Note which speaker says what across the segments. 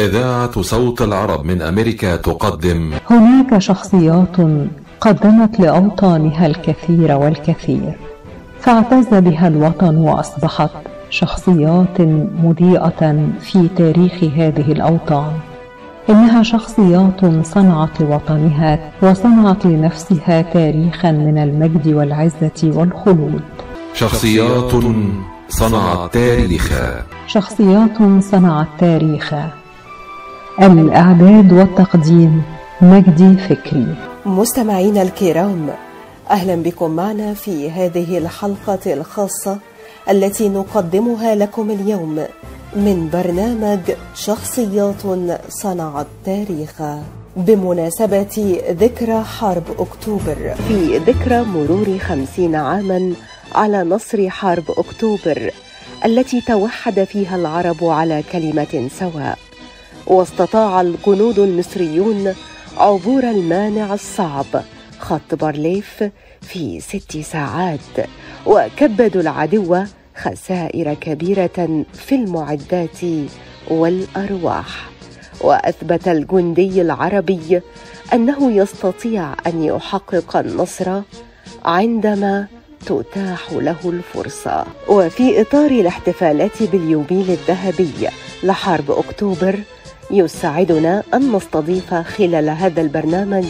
Speaker 1: إذاعة صوت العرب من أمريكا تقدم.
Speaker 2: هناك شخصيات قدمت لأوطانها الكثير والكثير. فاعتز بها الوطن وأصبحت شخصيات مضيئة في تاريخ هذه الأوطان. إنها شخصيات صنعت لوطنها وصنعت لنفسها تاريخا من المجد والعزة والخلود.
Speaker 1: شخصيات صنعت تاريخا.
Speaker 2: شخصيات صنعت تاريخا. الإعداد والتقديم مجدي فكري.
Speaker 3: مستمعينا الكرام أهلا بكم معنا في هذه الحلقة الخاصة التي نقدمها لكم اليوم من برنامج شخصيات صنعت تاريخا بمناسبة ذكرى حرب أكتوبر. في ذكرى مرور خمسين عاما على نصر حرب أكتوبر التي توحد فيها العرب على كلمة سواء. واستطاع الجنود المصريون عبور المانع الصعب خط بارليف في ست ساعات وكبدوا العدو خسائر كبيرة في المعدات والأرواح. وأثبت الجندي العربي أنه يستطيع أن يحقق النصر عندما تتاح له الفرصة. وفي إطار الاحتفالات باليوبيل الذهبي لحرب أكتوبر يسعدنا أن نستضيف خلال هذا البرنامج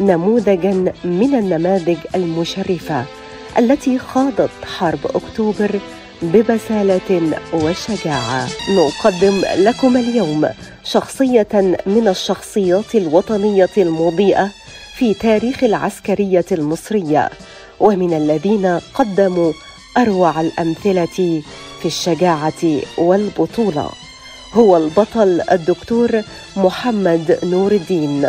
Speaker 3: نموذجا من النماذج المشرفة التي خاضت حرب أكتوبر ببسالة وشجاعة. نقدم لكم اليوم شخصية من الشخصيات الوطنية المضيئة في تاريخ العسكرية المصرية ومن الذين قدموا أروع الأمثلة في الشجاعة والبطولة. هو البطل الدكتور محمد نور الدين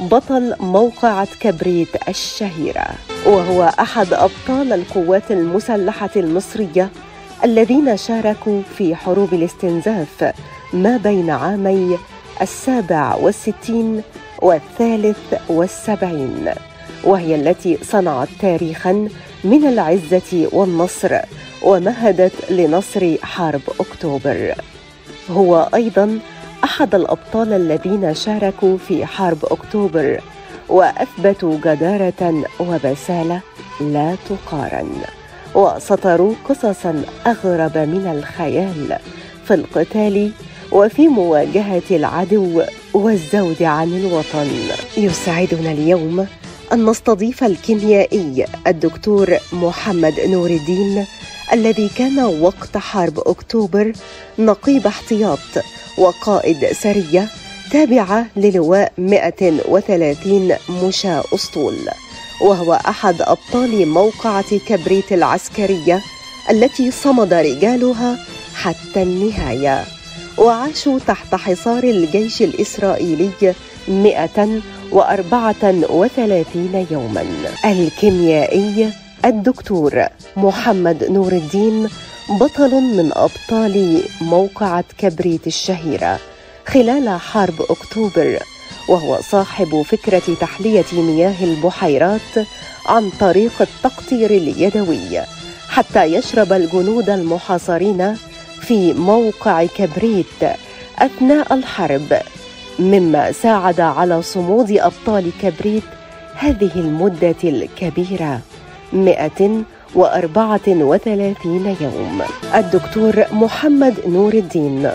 Speaker 3: بطل موقعة كبريت الشهيرة وهو أحد أبطال القوات المسلحة المصرية الذين شاركوا في حروب الاستنزاف ما بين عامي السابع والستين والثالث والسبعين وهي التي صنعت تاريخا من العزة والنصر ومهدت لنصر حرب أكتوبر. هو أيضا أحد الأبطال الذين شاركوا في حرب أكتوبر وأثبتوا جدارة وبسالة لا تقارن وسطروا قصصا أغرب من الخيال في القتال وفي مواجهة العدو والزود عن الوطن. يسعدنا اليوم أن نستضيف الكيميائي الدكتور محمد نور الدين الذي كان وقت حرب أكتوبر نقيب احتياط وقائد سرية تابعة للواء 130 مشاة أسطول وهو أحد أبطال موقعة كبريت العسكرية التي صمد رجالها حتى النهاية. وعاشوا تحت حصار الجيش الإسرائيلي 134 يوما. الكيميائي الدكتور محمد نور الدين بطل من أبطال موقعه كبريت الشهيرة خلال حرب أكتوبر وهو صاحب فكرة تحلية مياه البحيرات عن طريق التقطير اليدوي حتى يشرب الجنود المحاصرين في موقع كبريت أثناء الحرب. مما ساعد على صمود أبطال كبريت هذه المدة الكبيرة. 134 يوم. الدكتور محمد نور الدين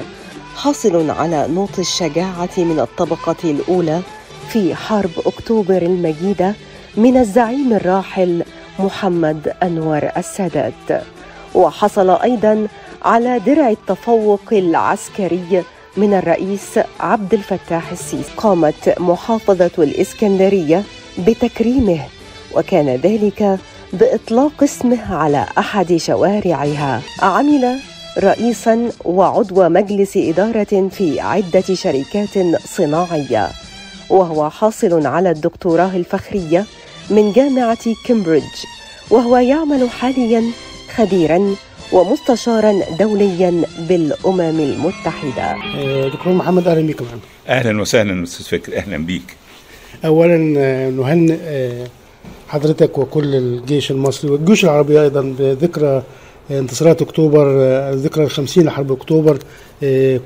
Speaker 3: حاصل على نوط الشجاعة من الطبقة الأولى في حرب أكتوبر المجيدة من الزعيم الراحل محمد أنور السادات. وحصل أيضا على درع التفوق العسكري من الرئيس عبد الفتاح السيسي. قامت محافظة الإسكندرية بتكريمه وكان ذلك بإطلاق اسمه على أحد شوارعها. عمل رئيسا وعضو مجلس إدارة في عدة شركات صناعية. وهو حاصل على الدكتوراه الفخرية من جامعة كامبريدج. وهو يعمل حاليا خبيرا ومستشارا دوليا بالأمم المتحدة.
Speaker 4: آه، دكتور محمد أهلا معنا
Speaker 5: أهلا وسهلا أستاذ فكر أهلا بيك.
Speaker 4: اولا آه، نهنئ آه، حضرتك وكل الجيش المصري والجيوش العربية أيضا بذكرى انتصارات أكتوبر الذكرى الخمسين لحرب أكتوبر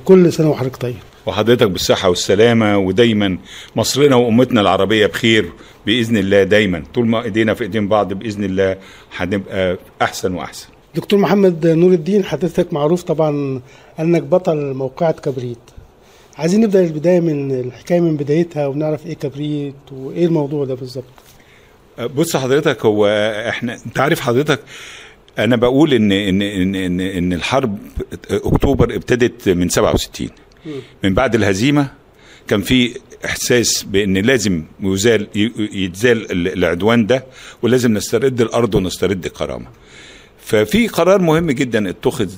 Speaker 4: كل سنة وحضرتك طيب.
Speaker 5: وحضرتك بالصحة والسلامة ودايما مصرنا وأمتنا العربية بخير بإذن الله دايما. طول ما إيدينا في إيدين بعض بإذن الله هنبقى أحسن وأحسن.
Speaker 4: دكتور محمد نور الدين حضرتك معروف طبعا أنك بطل موقعة كبريت. عايزين نبدأ البداية من الحكاية من بدايتها ونعرف إيه كبريت وإيه الموضوع ده بالظبط.
Speaker 5: بص حضرتك هو إحنا أنت عارف حضرتك أنا بقول إن إن إن إن, إن الحرب أكتوبر ابتدت من 67 من بعد الهزيمة كان في إحساس بإن لازم يزال يتزال العدوان ده ولازم نسترد الأرض ونسترد الكرامه ففي قرار مهم جدا اتخذ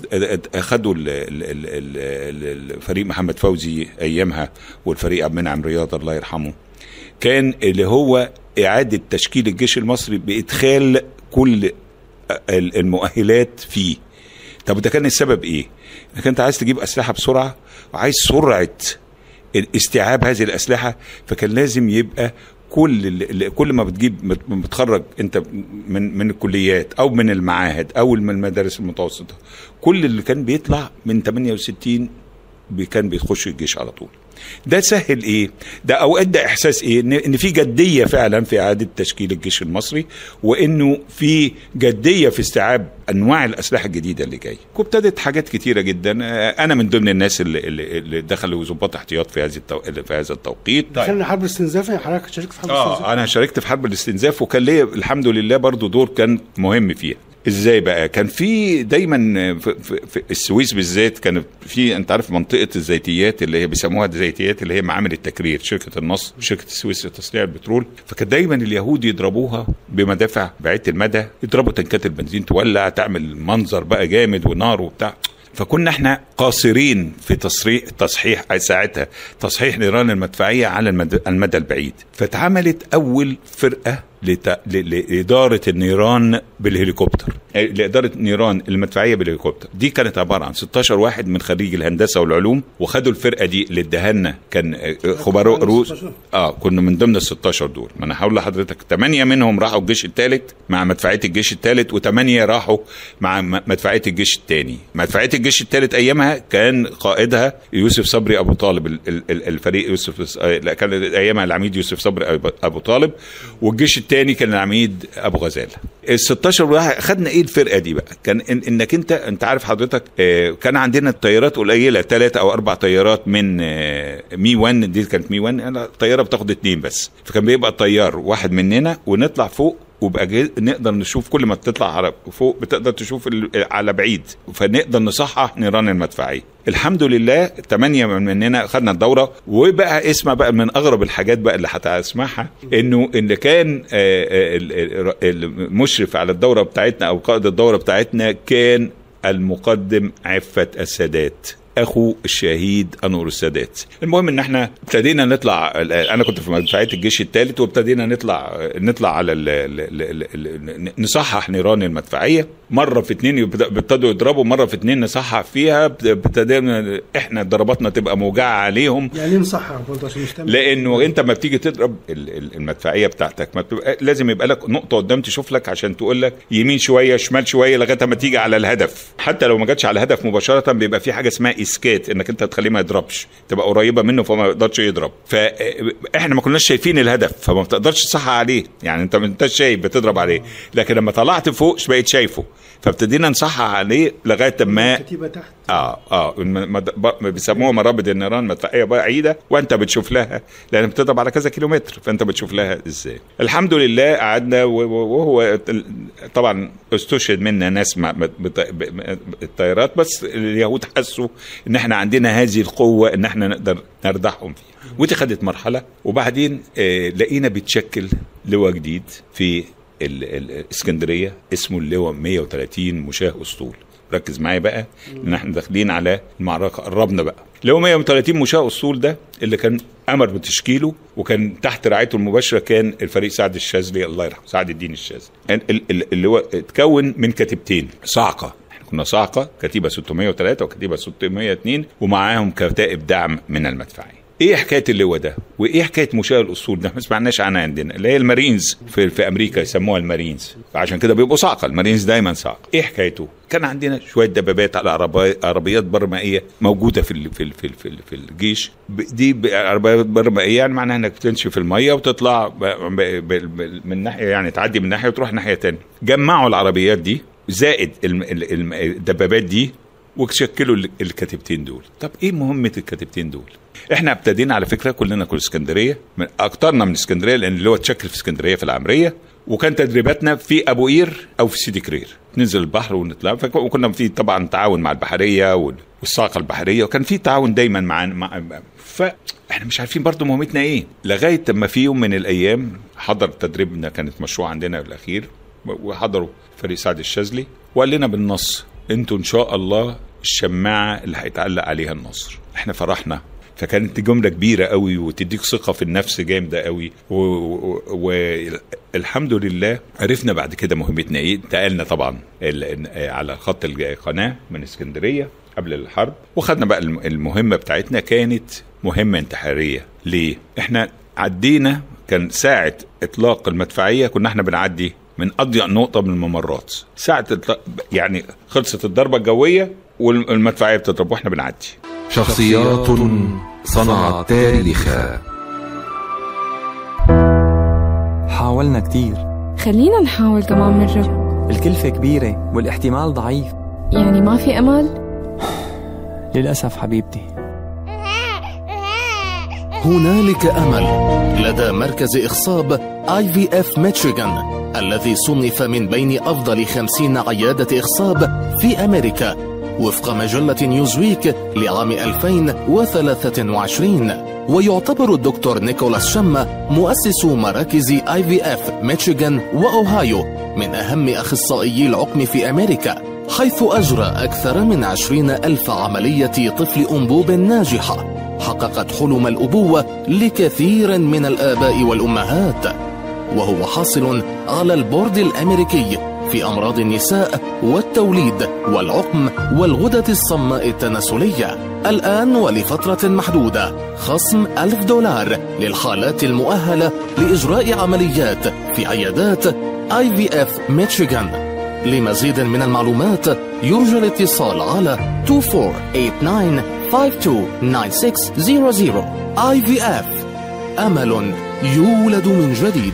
Speaker 5: أخده ال- ال- ال- ال- الفريق محمد فوزي أيامها والفريق عبد المنعم رياض الله يرحمه. كان اللي هو إعادة تشكيل الجيش المصري بإدخال كل ال- المؤهلات فيه طب ده كان السبب إيه؟ إنك أنت عايز تجيب أسلحة بسرعة وعايز سرعة استيعاب هذه الأسلحة فكان لازم يبقى كل كل ما بتجيب بتخرج أنت من من الكليات أو من المعاهد أو من المدارس المتوسطة كل اللي كان بيطلع من 68 بي- كان بيخش الجيش على طول ده سهل إيه؟ ده أو ادى إحساس إيه؟ ان في جدية فعلا في إعادة تشكيل الجيش المصري وإنه في جدية في استيعاب أنواع الأسلحة الجديدة اللي جاية. وابتدت حاجات كتيرة جدا. آه، أنا من ضمن الناس اللي, اللي, دخلوا ضباط احتياط في هذه التو... في هذا التوقيت.
Speaker 4: دخلنا حرب الاستنزاف يعني حضرتك شاركت في حرب الاستنزاف؟
Speaker 5: آه أنا شاركت في حرب الاستنزاف وكان ليا الحمد لله برضو دور كان مهم فيها. إزاي بقى؟ كان في دايما في, السويس بالذات كان في أنت عارف منطقة الزيتيات اللي هي بيسموها الزيتيات اللي هي معامل التكرير شركة النصر شركة السويس لتصنيع البترول. فكان دايما اليهود يضربوها بمدافع بعيده المدى يضربوا تنكات البنزين تولع تعمل منظر بقى جامد ونار وبتاع. فكنا إحنا قاصرين في تصريح تصحيح ساعتها تصحيح نيران المدفعية على المد- المدى البعيد. فاتعملت أول فرقة لت... ل... لإدارة النيران بالهليكوبتر. لإدارة نيران المدفعية بالهليكوبتر. دي كانت عبارة عن 16 واحد من خريج الهندسة والعلوم وخدوا الفرقة دي اللي كان آه، خبراء روس.
Speaker 4: 16.
Speaker 5: آه كنا من ضمن ال 16 دول. ما أنا هقول لحضرتك ثمانيه منهم راحوا الجيش الثالث مع مدفعية الجيش الثالث وثمانيه راحوا مع مدفعية الجيش الثاني مدفعية الجيش الثالث أيامها كان قائدها يوسف صبري أبو طالب ال- ال- ال- الفريق يوسف آه، كان أيامها العميد يوسف صبري أبو- أبو طالب. والجيش الثاني كان العميد أبو غزاله ال 16 واحد خدنا إيه الفرقة دي بقى؟ كان إن إنك أنت أنت عارف حضرتك آه، كان عندنا الطيارات قليلة ثلاثة أو أربع طيارات من آه، مي 1 دي كانت مي 1 أنا الطياره بتاخد اثنين بس. فكان بيبقى طيار واحد مننا ونطلع فوق وبقى نقدر نشوف كل ما تطلع على فوق بتقدر تشوف على بعيد. فنقدر نصحح نيران المدفعيه الحمد لله ثمانية مننا خدنا الدورة. وبقى اسمع بقى من أغرب الحاجات بقى اللي هتسمعها إنه اللي كان آه، آه، ال- ال- المشرف على الدورة بتاعتنا أو قائد الدورة بتاعتنا كان المقدم عفت السادات. أخو الشهيد أنور السادات. المهم إن إحنا ابتدينا نطلع أنا كنت في مدفعية الجيش الثالث وابتدينا نطلع نطلع على ال ال ال ال ال نصحح نيران المدفعية. مرة في اتنين ابتدوا يضربوا مرة في اتنين نصحح فيها ابتدينا إحنا ضرباتنا تبقى موجعة عليهم.
Speaker 4: يعني نصحح؟ برضه عشان
Speaker 5: لأنه أنت ما بتيجي تضرب ال- ال- المدفعية بتاعتك ما بتبقى لازم يبقى لك نقطة قدام تشوف لك عشان تقول لك يمين شوية شمال شوية لغاية ما تيجي على الهدف. حتى لو ما جاتش على الهدف مباشرة بيبقى في حاجة اسمها اسكات انك انت تخليه ما يضربش تبقى قريبة منه فما يقدرش يضرب. فاحنا ما كناش شايفين الهدف فما بتقدرش تصحى عليه. يعني انت ما انتش شايف بتضرب عليه لكن لما طلعت فوق بقيت شايفه. فابتدينا نصحح عليه لغاية ما
Speaker 4: كتيبه تحت.
Speaker 5: آه آه بيسموها مرابط النيران مدفعيه بعيده وأنت بتشوف لها لأن بتضرب على كذا كيلومتر فأنت بتشوف لها إزاي. الحمد لله قعدنا وهو طبعا استشهد منا ناس مع الطيارات بس اليهود حسوا إن إحنا عندنا هذه القوة إن إحنا نقدر نردحهم فيها. ودي خدت مرحلة وبعدين آه لقينا بيتشكل لواء جديد في ال- ال- الاسكندريه اسمه اللواء 130 مشاه أسطول. ركز معايا بقى إن إحنا داخلين على المعركة قربنا بقى. اللي هو 130 مشاة أسطول ده اللي كان أمر بتشكيله وكان تحت رعايته المباشرة كان الفريق سعد الشاذلي الله يرحمه سعد الدين الشاذلي. ال- ال- ال- اللي هو اتكون من كتيبتين صاعقه كنا صاعقه كتيبة 603 وكتيبة 602 ومعاهم كتائب دعم من المدفعيه إيه حكاية اللواء ده؟ وإيه حكاية مشاة الأسطول ده؟ ما سمعناش عنها عندنا اللي هي المارينز في, في أمريكا يسموها المارينز. فعشان كده بيبقوا صاعقه المارينز دايما صاعقه إيه حكايته؟ كان عندنا شوية دبابات على عربي- عربيات برمائيه موجودة في في في في, في الجيش. دي عربيات برمائيه يعني معناها إنك بتمشي في المية وتطلع من ناحية يعني تعدي من ناحية وتروح ناحية تانية. جمعوا العربيات دي زائد الدبابات دي وشكلوا ال- الكتيبتين دول. طب إيه مهمة الكتيبتين دول؟ إحنا ابتدينا على فكرة كلنا كل اسكندرية من أكترنا من اسكندرية لأن اللي هو اتشكل في اسكندرية في العمرية وكان تدريباتنا في أبو قير أو في سيدي كرير. ننزل البحر ونطلع. وكنا في طبعا تعاون مع البحرية وال- والصاقه البحرية وكان في تعاون دايما مع مع فاحنا مش عارفين برضو مهمتنا إيه. لغاية لما في يوم من الأيام حضر تدريبنا كانت مشروع عندنا الأخير وحضروا فريق سعد الشاذلي وقال لنا بالنص أنتوا إن شاء الله الشماعة اللي هيتعلق عليها النصر. إحنا فرحنا. فكانت جملة كبيرة قوي وتديك ثقة في النفس جامدة قوي. والحمد لله عرفنا بعد كده مهمتنا إيه. انتقلنا طبعا ال- على خط القناة من اسكندرية قبل الحرب. وخدنا بقى الم- المهمة بتاعتنا كانت مهمة انتحارية. ليه؟ إحنا عدينا كان ساعة إطلاق المدفعية كنا إحنا بنعدي من أضيق نقطة من الممرات. ساعة إطلاق- يعني خلصت الضربة الجوية والمدفعية بتضرب وإحنا بنعدي.
Speaker 1: شخصيات صنعت تاريخا
Speaker 6: حاولنا كتير.
Speaker 7: خلينا نحاول كمان مرة
Speaker 6: الكلفة كبيرة والاحتمال ضعيف.
Speaker 7: يعني ما في أمل؟
Speaker 6: للأسف حبيبتي.
Speaker 8: هنالك أمل لدى مركز إخصاب IVF ميشيغان الذي صنف من بين أفضل خمسين عيادة إخصاب في أمريكا وفق مجلة نيوزويك لعام 2023 ويعتبر الدكتور نيكولاس شما مؤسس مراكز IVF ميشيغان وأوهايو من أهم أخصائيي العقم في أمريكا حيث أجرى أكثر من عشرين ألف عملية طفل أنبوب ناجحة. حققت حلم الأبوة لكثير من الآباء والأمهات وهو حاصل على البورد الأمريكي في أمراض النساء والتوليد والعقم والغدة الصماء التناسلية. الآن ولفترة محدودة خصم ألف دولار للحالات المؤهلة لإجراء عمليات في عيادات اف ميشيغان لمزيد من المعلومات يرجى الاتصال على 2489 IVF أمل يولد من جديد.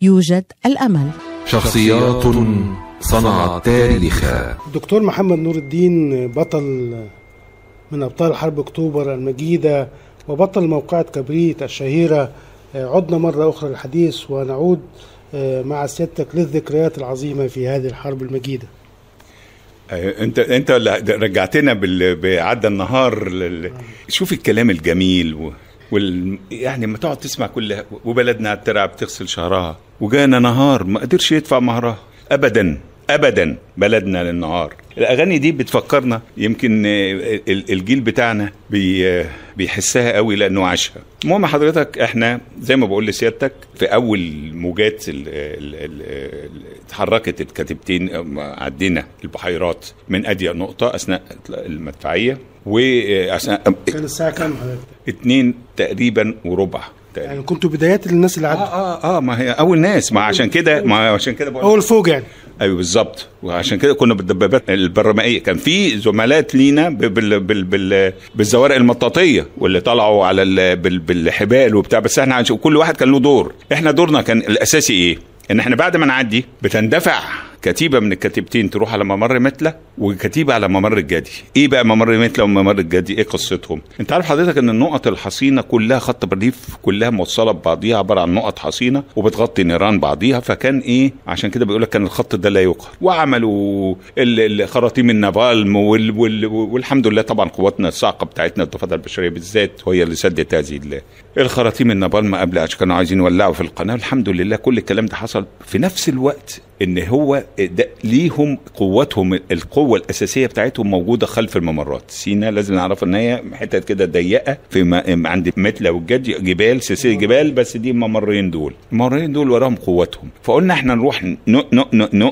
Speaker 9: يوجد الأمل.
Speaker 1: شخصيات صنعت تاريخا
Speaker 4: الدكتور محمد نور الدين بطل من أبطال حرب أكتوبر المجيدة وبطل موقعة كبريت الشهيرة. عدنا مرة أخرى للحديث ونعود آه، مع سيادتك للذكريات العظيمة في هذه الحرب المجيدة.
Speaker 5: أيوة، أنت أنت اللي رجعتنا بال... بعدى النهار لل... شوف الكلام الجميل و... وال... يعني ما تقعد تسمع كل وبلدنا الترعه بتغسل شهرها. وجانا نهار ما قدرش يدفع مهرها ابدا ابدا بلدنا للنهار. الأغاني دي بتفكرنا يمكن ال- الجيل بتاعنا بي بيحسها قوي لأنه عاشها. المهم حضرتك إحنا زي ما بقول لسيادتك في أول موجات اتحركت الكتيبتين أم عدينا البحيرات من اضيق نقطة أثناء المدفعية واثناء
Speaker 4: كان الساعة كام حضرتك؟
Speaker 5: اتنين تقريبا وربع تقريبا.
Speaker 4: يعني كنتوا بدايات للناس اللي عدوا.
Speaker 5: آه آه ما هي أول ناس ما عشان كده ما عشان كده بقول
Speaker 4: أول فوق يعني.
Speaker 5: أيوه بالظبط. وعشان كده كنا بالدبابات البرمائية. كان في زملات لينا بال بال بال بالزوارق المطاطية واللي طلعوا على ال بال بالحبال وبتاع. بس إحنا كل واحد كان له دور. إحنا دورنا كان الأساسي إيه؟ إن إحنا بعد ما نعدي بتندفع كتيبة من الكتيبتين تروح على ممر متلة وكتيبة على ممر الجدي. إيه بقى ممر متلة وممر الجدي؟ إيه قصتهم؟ أنت عارف حضرتك إن النقط الحصينة كلها خط بريف كلها موصلة ببعضيها عبارة عن نقط حصينة وبتغطي نيران بعضيها فكان إيه؟ عشان كده بيقول لك كان الخط ده لا يقهر. وعملوا ال- ال- خراطيم النافالم وال وال والحمد لله طبعا قواتنا الصاعقة بتاعتنا الضفادع البشرية بالذات هي اللي سدت هذه ال- الخراطيم النافالم. قبل كانوا عايزين يولعوا في القناة. الحمد لله كل الكلام ده حصل في نفس الوقت إن هو ده ليهم قوتهم القوة الأساسية بتاعتهم موجودة خلف الممرات. سينا لازم نعرف إن هي حتت كده ضيقة في ما عند متله والجدي جبال سلسلة جبال بس دي الممرين دول. الممرين دول وراهم قوتهم. فقلنا إحنا نروح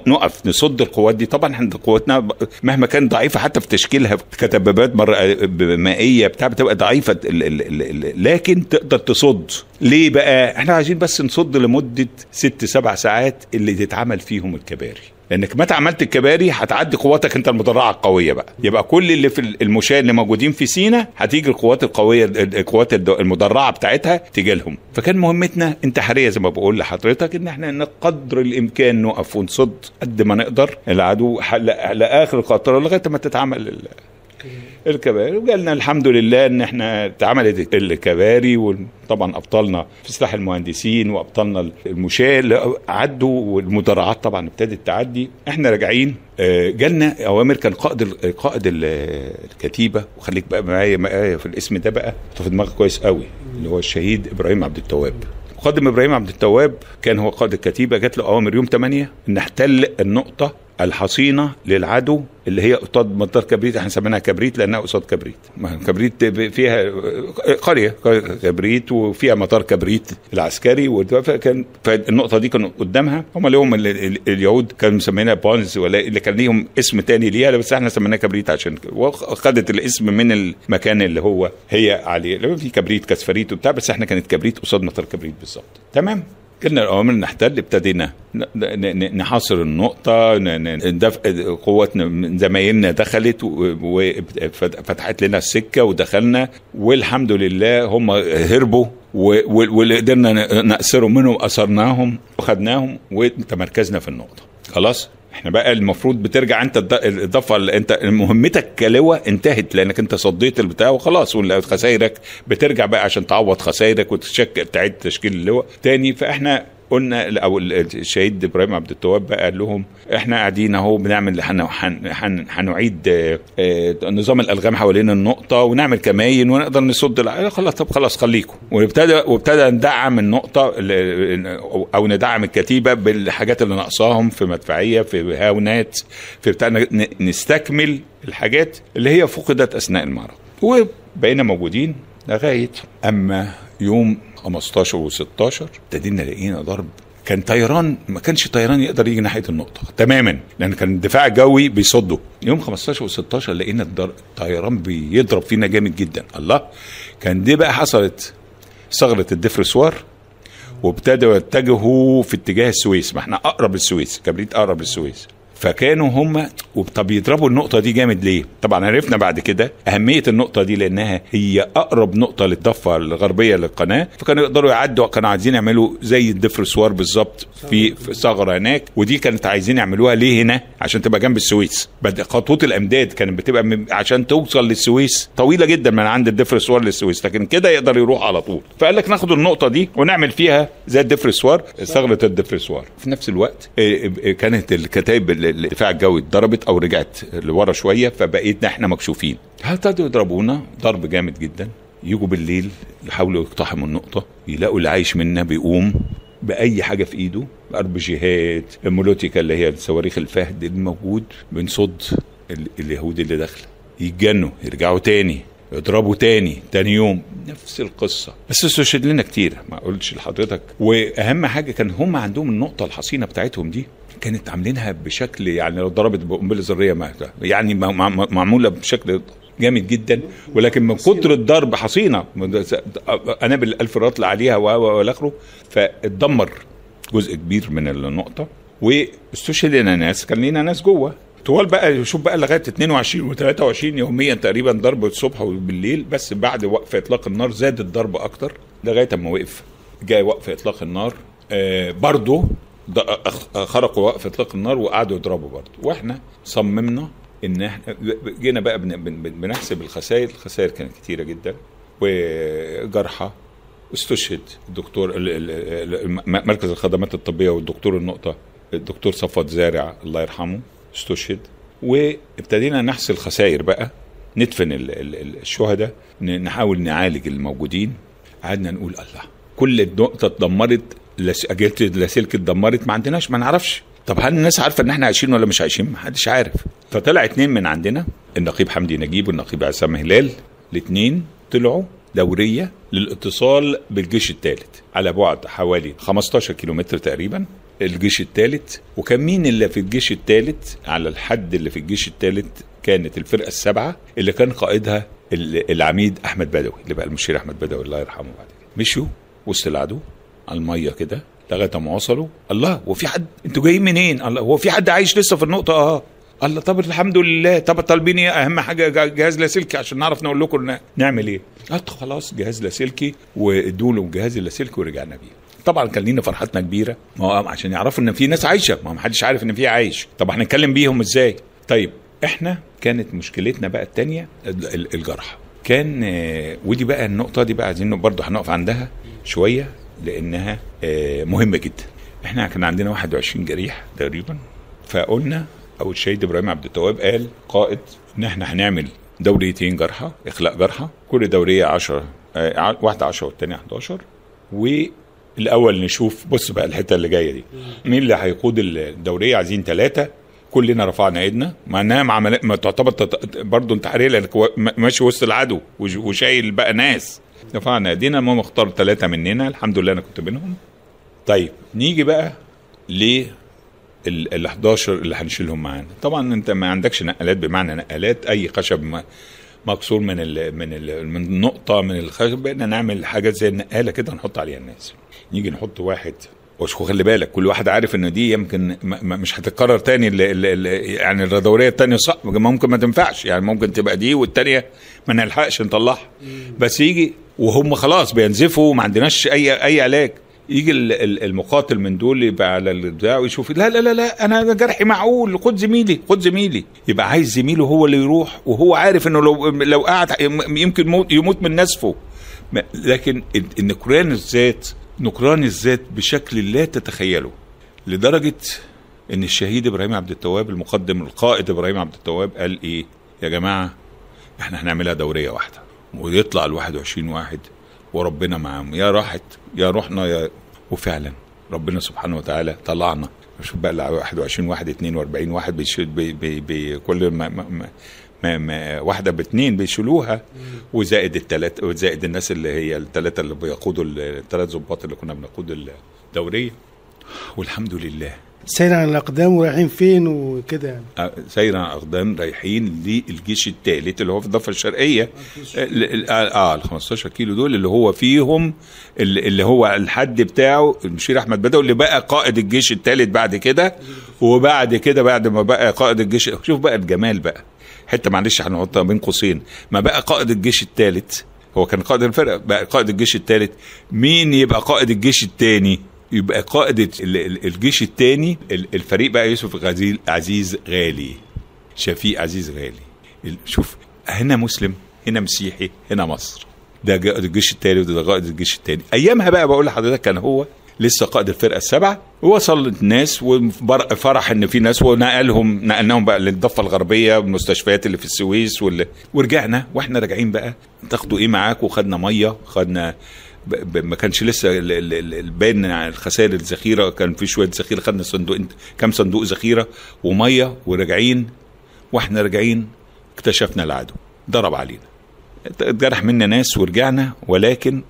Speaker 5: نقف نصد القوات دي. طبعا إحنا قوتنا مهما كانت ضعيفة حتى في تشكيلها كدبابات مائية بتاع بتبقى ضعيفة لكن تقدر تصد. ليه بقى؟ إحنا عايزين بس نصد لمدة ست سبع ساعات اللي تتعمل فيهم الكباري. لأنك متى عملت الكباري هتعدي قواتك أنت المدرعة القوية بقى. يبقى كل اللي في المشاة اللي موجودين في سينا هتيجي القوات القوية القوات المدرعة بتاعتها تيجي لهم. فكان مهمتنا انتحارية زي ما بقول لحضرتك إن إحنا نقدر الإمكان نقف ونصد قد ما نقدر. العدو لآخر القطره لغاية ما تتعمل الكباري. وجالنا الحمد لله إن إحنا اتعملت الكباري وطبعا ابطالنا في سلاح المهندسين وابطالنا المشاة عدوا والمدرعات طبعا ابتدت تعدي. إحنا راجعين. آه، جالنا أوامر كان قائد قائد ال- الكتيبة. وخليك بقى معايا معايا في الاسم ده بقى في دماغك كويس قوي اللي هو الشهيد إبراهيم عبد التواب. مقدم إبراهيم عبد التواب كان هو قائد الكتيبة. جات له أوامر يوم 8 نحتل النقطة الحصينة للعدو اللي هي قصاد مطار كبريت إحنا سميناها كبريت لأنها قصاد كبريت. ما كبريت فيها قرية كبريت وفيها مطار كبريت العسكري فكان فالنقطة دي كانوا قدامها. هم لهم ال- ال- اليهود كانوا مسمينها بونز ولا اللي كان ليهم اسم تاني ليها بس إحنا سميناها كبريت عشان وخدت الاسم من المكان اللي هو هي عليه. في كبريت كسفريت وبتاع بس إحنا كانت كبريت قصاد مطار كبريت بالظبط. تمام؟ كنا الاوامر نحتل ابتدينا نحاصر النقطة ن- ن- ندف... قواتنا من زمايلنا دخلت وفتحت لنا السكة ودخلنا والحمد لله هم هربوا واللي قدرنا نأسرهم منهم أسرناهم وخدناهم وتمركزنا في النقطة. خلاص؟ إحنا بقى المفروض بترجع أنت الض- الاضافه اللي أنت مهمتك كلواء انتهت لأنك أنت صديت البتاع وخلاص وخسايرك بترجع بقى عشان تعوض خسايرك وتشكل تعيد تشكيل اللواء تاني. فإحنا قلنا أو الشهيد إبراهيم عبد التواب بقى قال لهم إحنا قاعدين أهو بنعمل هن- هن- هن- هنعيد آه، آه، نظام الألغام حوالين النقطة ونعمل كماين ونقدر نصد خلاص طب خلاص خليكم. وابتدى وابتدى ندعم النقطة ال- أو ندعم الكتيبة بالحاجات اللي ناقصاهم في مدفعية في هاونات في بتاع نستكمل الحاجات اللي هي فقدت أثناء المعركة. وبقينا موجودين لغاية أما يوم 15 و16 ابتدينا لقينا ضرب. كان طيران ما كانش طيران يقدر يجي ناحية النقطة تماما لأن كان الدفاع الجوي بيصده يوم 15 و16 لقينا الطيران بيضرب فينا جامد جدا. الله! كان دي بقى حصلت ثغره الدفرسوار وابتدوا يتجهوا في اتجاه السويس. ما إحنا أقرب للسويس كبريت أقرب للسويس. فكانوا هم طب يضربوا النقطة دي جامد ليه؟ طبعا عرفنا بعد كده أهمية النقطة دي لأنها هي أقرب نقطة للضفة الغربية للقناة. فكانوا يقدروا يعدوا كانوا عايزين يعملوا زي الدفرسوار بالظبط في ثغرة هناك ودي كانت عايزين يعملوها ليه هنا؟ عشان تبقى جنب السويس. خطوط الأمداد كانت بتبقى عشان توصل للسويس. طويلة جدا من عند الدفرسوار للسويس لكن كده يقدر يروح على طول. فقال لك ناخد النقطة دي ونعمل فيها زي الدفرسوار ثغرة الدفرسوار في نفس الوقت آه، آه، كانت الكتائب ال- ال- الدفاع الجوي اتضربت أو رجعت لورا شوية فبقيتنا إحنا مكشوفين. ابتدوا يضربونا ضرب جامد جدا. يجوا بالليل يحاولوا يقتحموا النقطة يلاقوا اللي عايش منا بيقوم بأي حاجة في إيده. اربجيهات المولوتيكا اللي هي صواريخ الفهد الموجود بنصد ال- اليهود اللي داخله يتجنوا يرجعوا تاني. يضربوا تاني تاني يوم. نفس القصة. بس استشهد لنا كتير. ما اقولش لحضرتك. وأهم حاجة كان هم عندهم النقطة الحصينة بتاعتهم دي. كانت عاملينها بشكل يعني لو ضربت بقنبلة ذرية ما يعني ما- ما- معمولة بشكل جامد جدا. ولكن من كتر الضرب حصينة. قنابل الألف رطل عليها والى اخره فاتدمر جزء كبير من النقطة. واستشهد لنا ناس كان لينا ناس جوه. طوال بقى شوف بقى لغاية 22 و23 يوميا تقريبا ضرب الصبح وبالليل بس بعد وقف إطلاق النار زاد الضرب أكتر لغاية أما وقف جاي وقف إطلاق النار آه برضه خرقوا وقف إطلاق النار وقعدوا يضربوا برضه وإحنا صممنا إن إحنا جينا بقى بن- بن- بن- بنحسب الخسائر الخسائر كانت كتيرة جدا وجرحى استشهد الدكتور مركز الخدمات الطبية والدكتور النقطة الدكتور صفوت زارع الله يرحمه. استشهد وابتدينا نحصل خسائر بقى ندفن ال- ال- ال- الشهداء نحاول نعالج الموجودين. قعدنا نقول الله كل النقطة اتدمرت اللاسلكي اتدمرت ما عندناش ما نعرفش. طب هل الناس عارفة إن إحنا عايشين ولا مش عايشين؟ ما حدش عارف. فطلع اتنين من عندنا النقيب حمدي نجيب والنقيب عصام هلال. الاتنين طلعوا دورية للاتصال بالجيش الثالث على بعد حوالي 15 كيلومتر تقريبا. الجيش الثالث وكان مين اللي في الجيش الثالث على الحد اللي في الجيش الثالث كانت الفرقة السابعه اللي كان قائدها ال- العميد أحمد بدوي اللي بقى المشير أحمد بدوي الله يرحمه بعد كده. مشوا وسط العدو على المية كده لغاية ما وصلوا. الله هو في حد؟ أنتوا جايين منين؟ الله هو في حد عايش لسه في النقطة؟ آه. الله طب الحمد لله. طب طالبين إيه؟ أهم حاجة جهاز لاسلكي عشان نعرف نقول لكم نعمل إيه. قلت خلاص جهاز لاسلكي وادوا له جهاز اللاسلكي ورجعنا بيه. طبعا كان لينا فرحتنا كبيرة. ما هو عشان يعرفوا إن في ناس عايشة. ما هو محدش عارف إن في عايش. طب هنتكلم بيهم إزاي؟ طيب إحنا كانت مشكلتنا بقى التانية ال- ال- الجرح. كان آه، ودي بقى النقطة دي بقى عايزين برضه هنقف عندها شوية لأنها آه، مهمة جدا. إحنا كان عندنا 21 جريح تقريبا. فقلنا أو الشهيد إبراهيم عبد التواب قال قائد إن إحنا هنعمل دوريتين جرحى إخلاء جرحى كل دورية 10 آه، واحدة 10 والثانيه 11 والاول نشوف بص بقى الحتة اللي جاية دي. مين اللي هيقود الدورية؟ عايزين ثلاثة كلنا رفعنا ايدنا. مع انها. ما تعتبر. برضه انتحاريه لانك ماشي وسط العدو وشايل بقى ناس. رفعنا ايدينا المهم اختار ثلاثة مننا. الحمد لله أنا كنت منهم طيب نيجي بقى ل ال ال 11 اللي هنشيلهم معانا. طبعا أنت ما عندكش نقلات بمعنى نقلات أي خشب مكسور من ال من ال من نقطة من الخشب بقينا نعمل حاجات زي النقالة كده نحط عليها الناس. نيجي نحط واحد. وشو خلي بالك كل واحد عارف ان دي يمكن مش هتتكرر تاني ال ال ال يعني الدورية التانية صح ممكن ما تنفعش. يعني ممكن تبقى دي والتانية ما نلحقش نطلعها. بس يجي وهم خلاص بينزفوا وما عندناش أي أي علاج. يجي ال- ال- المقاتل من دول يبقى على البتاع ويشوف لا لا لا لا أنا جرحي معقول خد زميلي خد زميلي. يبقى عايز زميله هو اللي يروح وهو عارف إنه لو لو قعد يمكن موت يموت من نسفه ما- لكن النكران الذات نكران الذات بشكل لا تتخيله لدرجة إن الشهيد إبراهيم عبد التواب المقدم القائد إبراهيم عبد التواب قال إيه؟ يا جماعة إحنا هنعملها دورية واحدة ويطلع ال 21 واحد وربنا معاهم. يا راحت يا راحنا يا وفعلا ربنا سبحانه وتعالى طلعنا. شوف بقى ال 21 واحد 42 واحد بيشيل بي بي بي كل ما, ما, ما ما ما واحدة باثنين بيشيلوها وزائد الثلاث وزائد الناس اللي هي الثلاثه اللي بيقودوا الثلاث ظباط اللي كنا بنقود الدوريه والحمد لله.
Speaker 4: سير عن الأقدام ورايحين فين وكده يعني؟
Speaker 5: آه، سير عن اقدام رايحين للجيش الثالث اللي هو في الضفة الشرقية. ال- ال- آه ال 15 كيلو دول اللي هو فيهم اللي اللي هو الحد بتاعه المشير أحمد بدوي اللي بقى قائد الجيش الثالث بعد كده. وبعد كده بعد ما بقى قائد الجيش شوف بقى الجمال بقى. حتة معلش هنحطها بين قوسين. ما بقى قائد الجيش الثالث هو كان قائد الفرقه بقى قائد الجيش الثالث مين يبقى قائد الجيش الثاني يبقى قائد ال- ال- الجيش الثاني الفريق بقى يوسف غزيل عزيز غالي. شفيق عزيز غالي. ال- شوف هنا مسلم هنا مسيحي هنا مصر. ده قائد الجيش الثالث وده قائد الجيش الثاني أيامها بقى بقول لحضرتك كان هو لسه قائد الفرقة السبعه ووصل الناس وفرح إن في ناس ونقلهم نقلناهم بقى للضفة الغربية والمستشفيات اللي في السويس وال... ورجعنا. وإحنا راجعين بقى. تاخدوا إيه معاك؟ وخدنا مية خدنا. ما كانش لسه ال- ال- ال- الباين عن الخسائر الذخيرة. كان في شوية ذخيرة. خدنا صندوق كام صندوق ذخيرة ومية وراجعين. وإحنا راجعين اكتشفنا العدو. ضرب علينا. اتجرح منا ناس ورجعنا. ولكن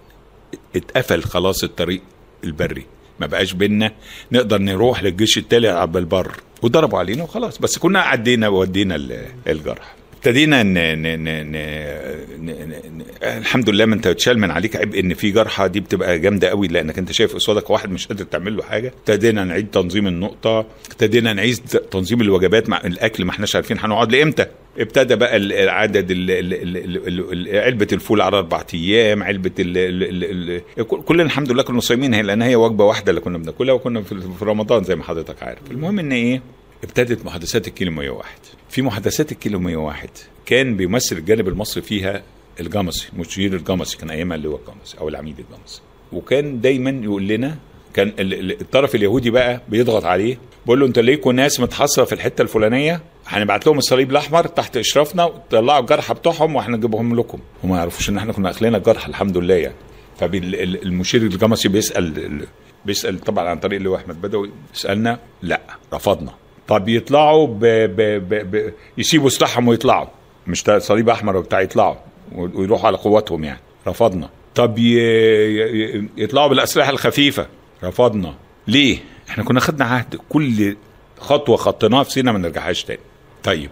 Speaker 5: اتقفل خلاص الطريق. البري. ما بقاش بينا نقدر نروح للجيش التالي على البر. وضربوا علينا وخلاص. بس كنا عدينا وودينا ال- الجرح. ابتدينا ن... ن... ن... ن... الحمد لله ما انت اتشال من عليك. عبء ان في جرحى دي بتبقى جامدة قوي لأنك انت شايف قصادك واحد مش قادر تعمل له حاجة. ابتدينا نعيد تنظيم النقطة ابتدينا نعيد تنظيم الوجبات مع الأكل ما احناش عارفين هنقعد لإمتى. ابتدى بقى ال- العدد ال- ال- ال- ال- ال- علبة الفول على أربع أيام علبة ال ال ال ال كل- كلنا الحمد لله كنا صايمين لأن هي وجبة واحدة اللي كنا بناكلها وكنا في رمضان زي ما حضرتك عارف. المهم إن إيه؟ ابتدت محادثات الكيلو 101 في محادثات الكيلو 101 كان بيمثل الجانب المصري فيها الجمصي مشير الجمصي كان ايامها اللي هو الجمصي أو العميد الجمصي وكان دايما يقول لنا كان ال- ال- الطرف اليهودي بقى بيضغط عليه بيقول له أنت ليكوا ناس متحصرة في الحتة الفلانية؟ هنبعت لهم الصليب الأحمر تحت إشرافنا وطلعوا الجرحى بتوعهم وإحنا نجيبهم لكم وما يعرفوش إن إحنا كنا أخلينا الجرحى الحمد لله يعني. فالمشير الجمصي بيسأل ال- بيسأل طبعا عن طريق اللي هو أحمد بدوي بيسالنا لا رفضنا. طب يطلعوا ب... ب... ب... ب... يسيبوا سلاحهم ويطلعوا مش صليب أحمر وبتاع يطلعوا ويروحوا على قواتهم يعني. رفضنا. طب ي... ي... يطلعوا بالأسلحة الخفيفة. رفضنا. ليه؟ إحنا كنا خدنا عهد كل خطوة خطيناها في سينا ما نرجعهاش تاني. طيب.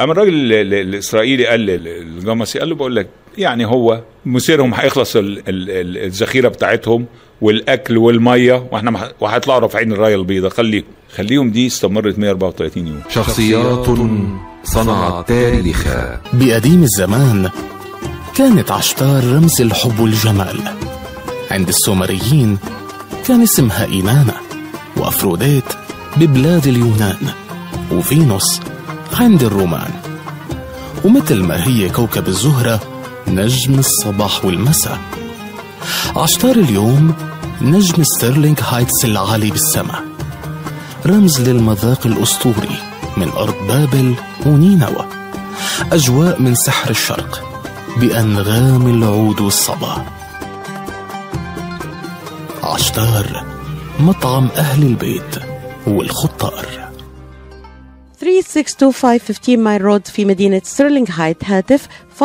Speaker 5: أما الراجل ال- ال- الإسرائيلي قال لل- الجمصي قال له بقول لك يعني هو مسيرهم هيخلص ال- ال- ال- الذخيرة بتاعتهم والأكل والمية وإحنا وهيطلعوا رافعين الراية البيضاء. خليهم خليهم دي استمرت 134 يوم.
Speaker 1: شخصيات صنعت تاريخا
Speaker 8: بقديم الزمان كانت عشتار رمز الحب والجمال عند السومريين كان اسمها إينانا وأفروديت ببلاد اليونان وفينوس عند الرومان. ومثل ما هي كوكب الزهرة نجم الصباح والمساء. عشتار اليوم نجم ستيرلينغ هايتس العالي بالسماء. رمز للمذاق الأسطوري من أرض بابل ونينوى. أجواء من سحر الشرق بأنغام العود والصبا. عشتار مطعم أهل البيت والخطار.
Speaker 9: 3625 15 Mile Road في مدينة ستيرلينغ هايتس هاتف 586-698-2585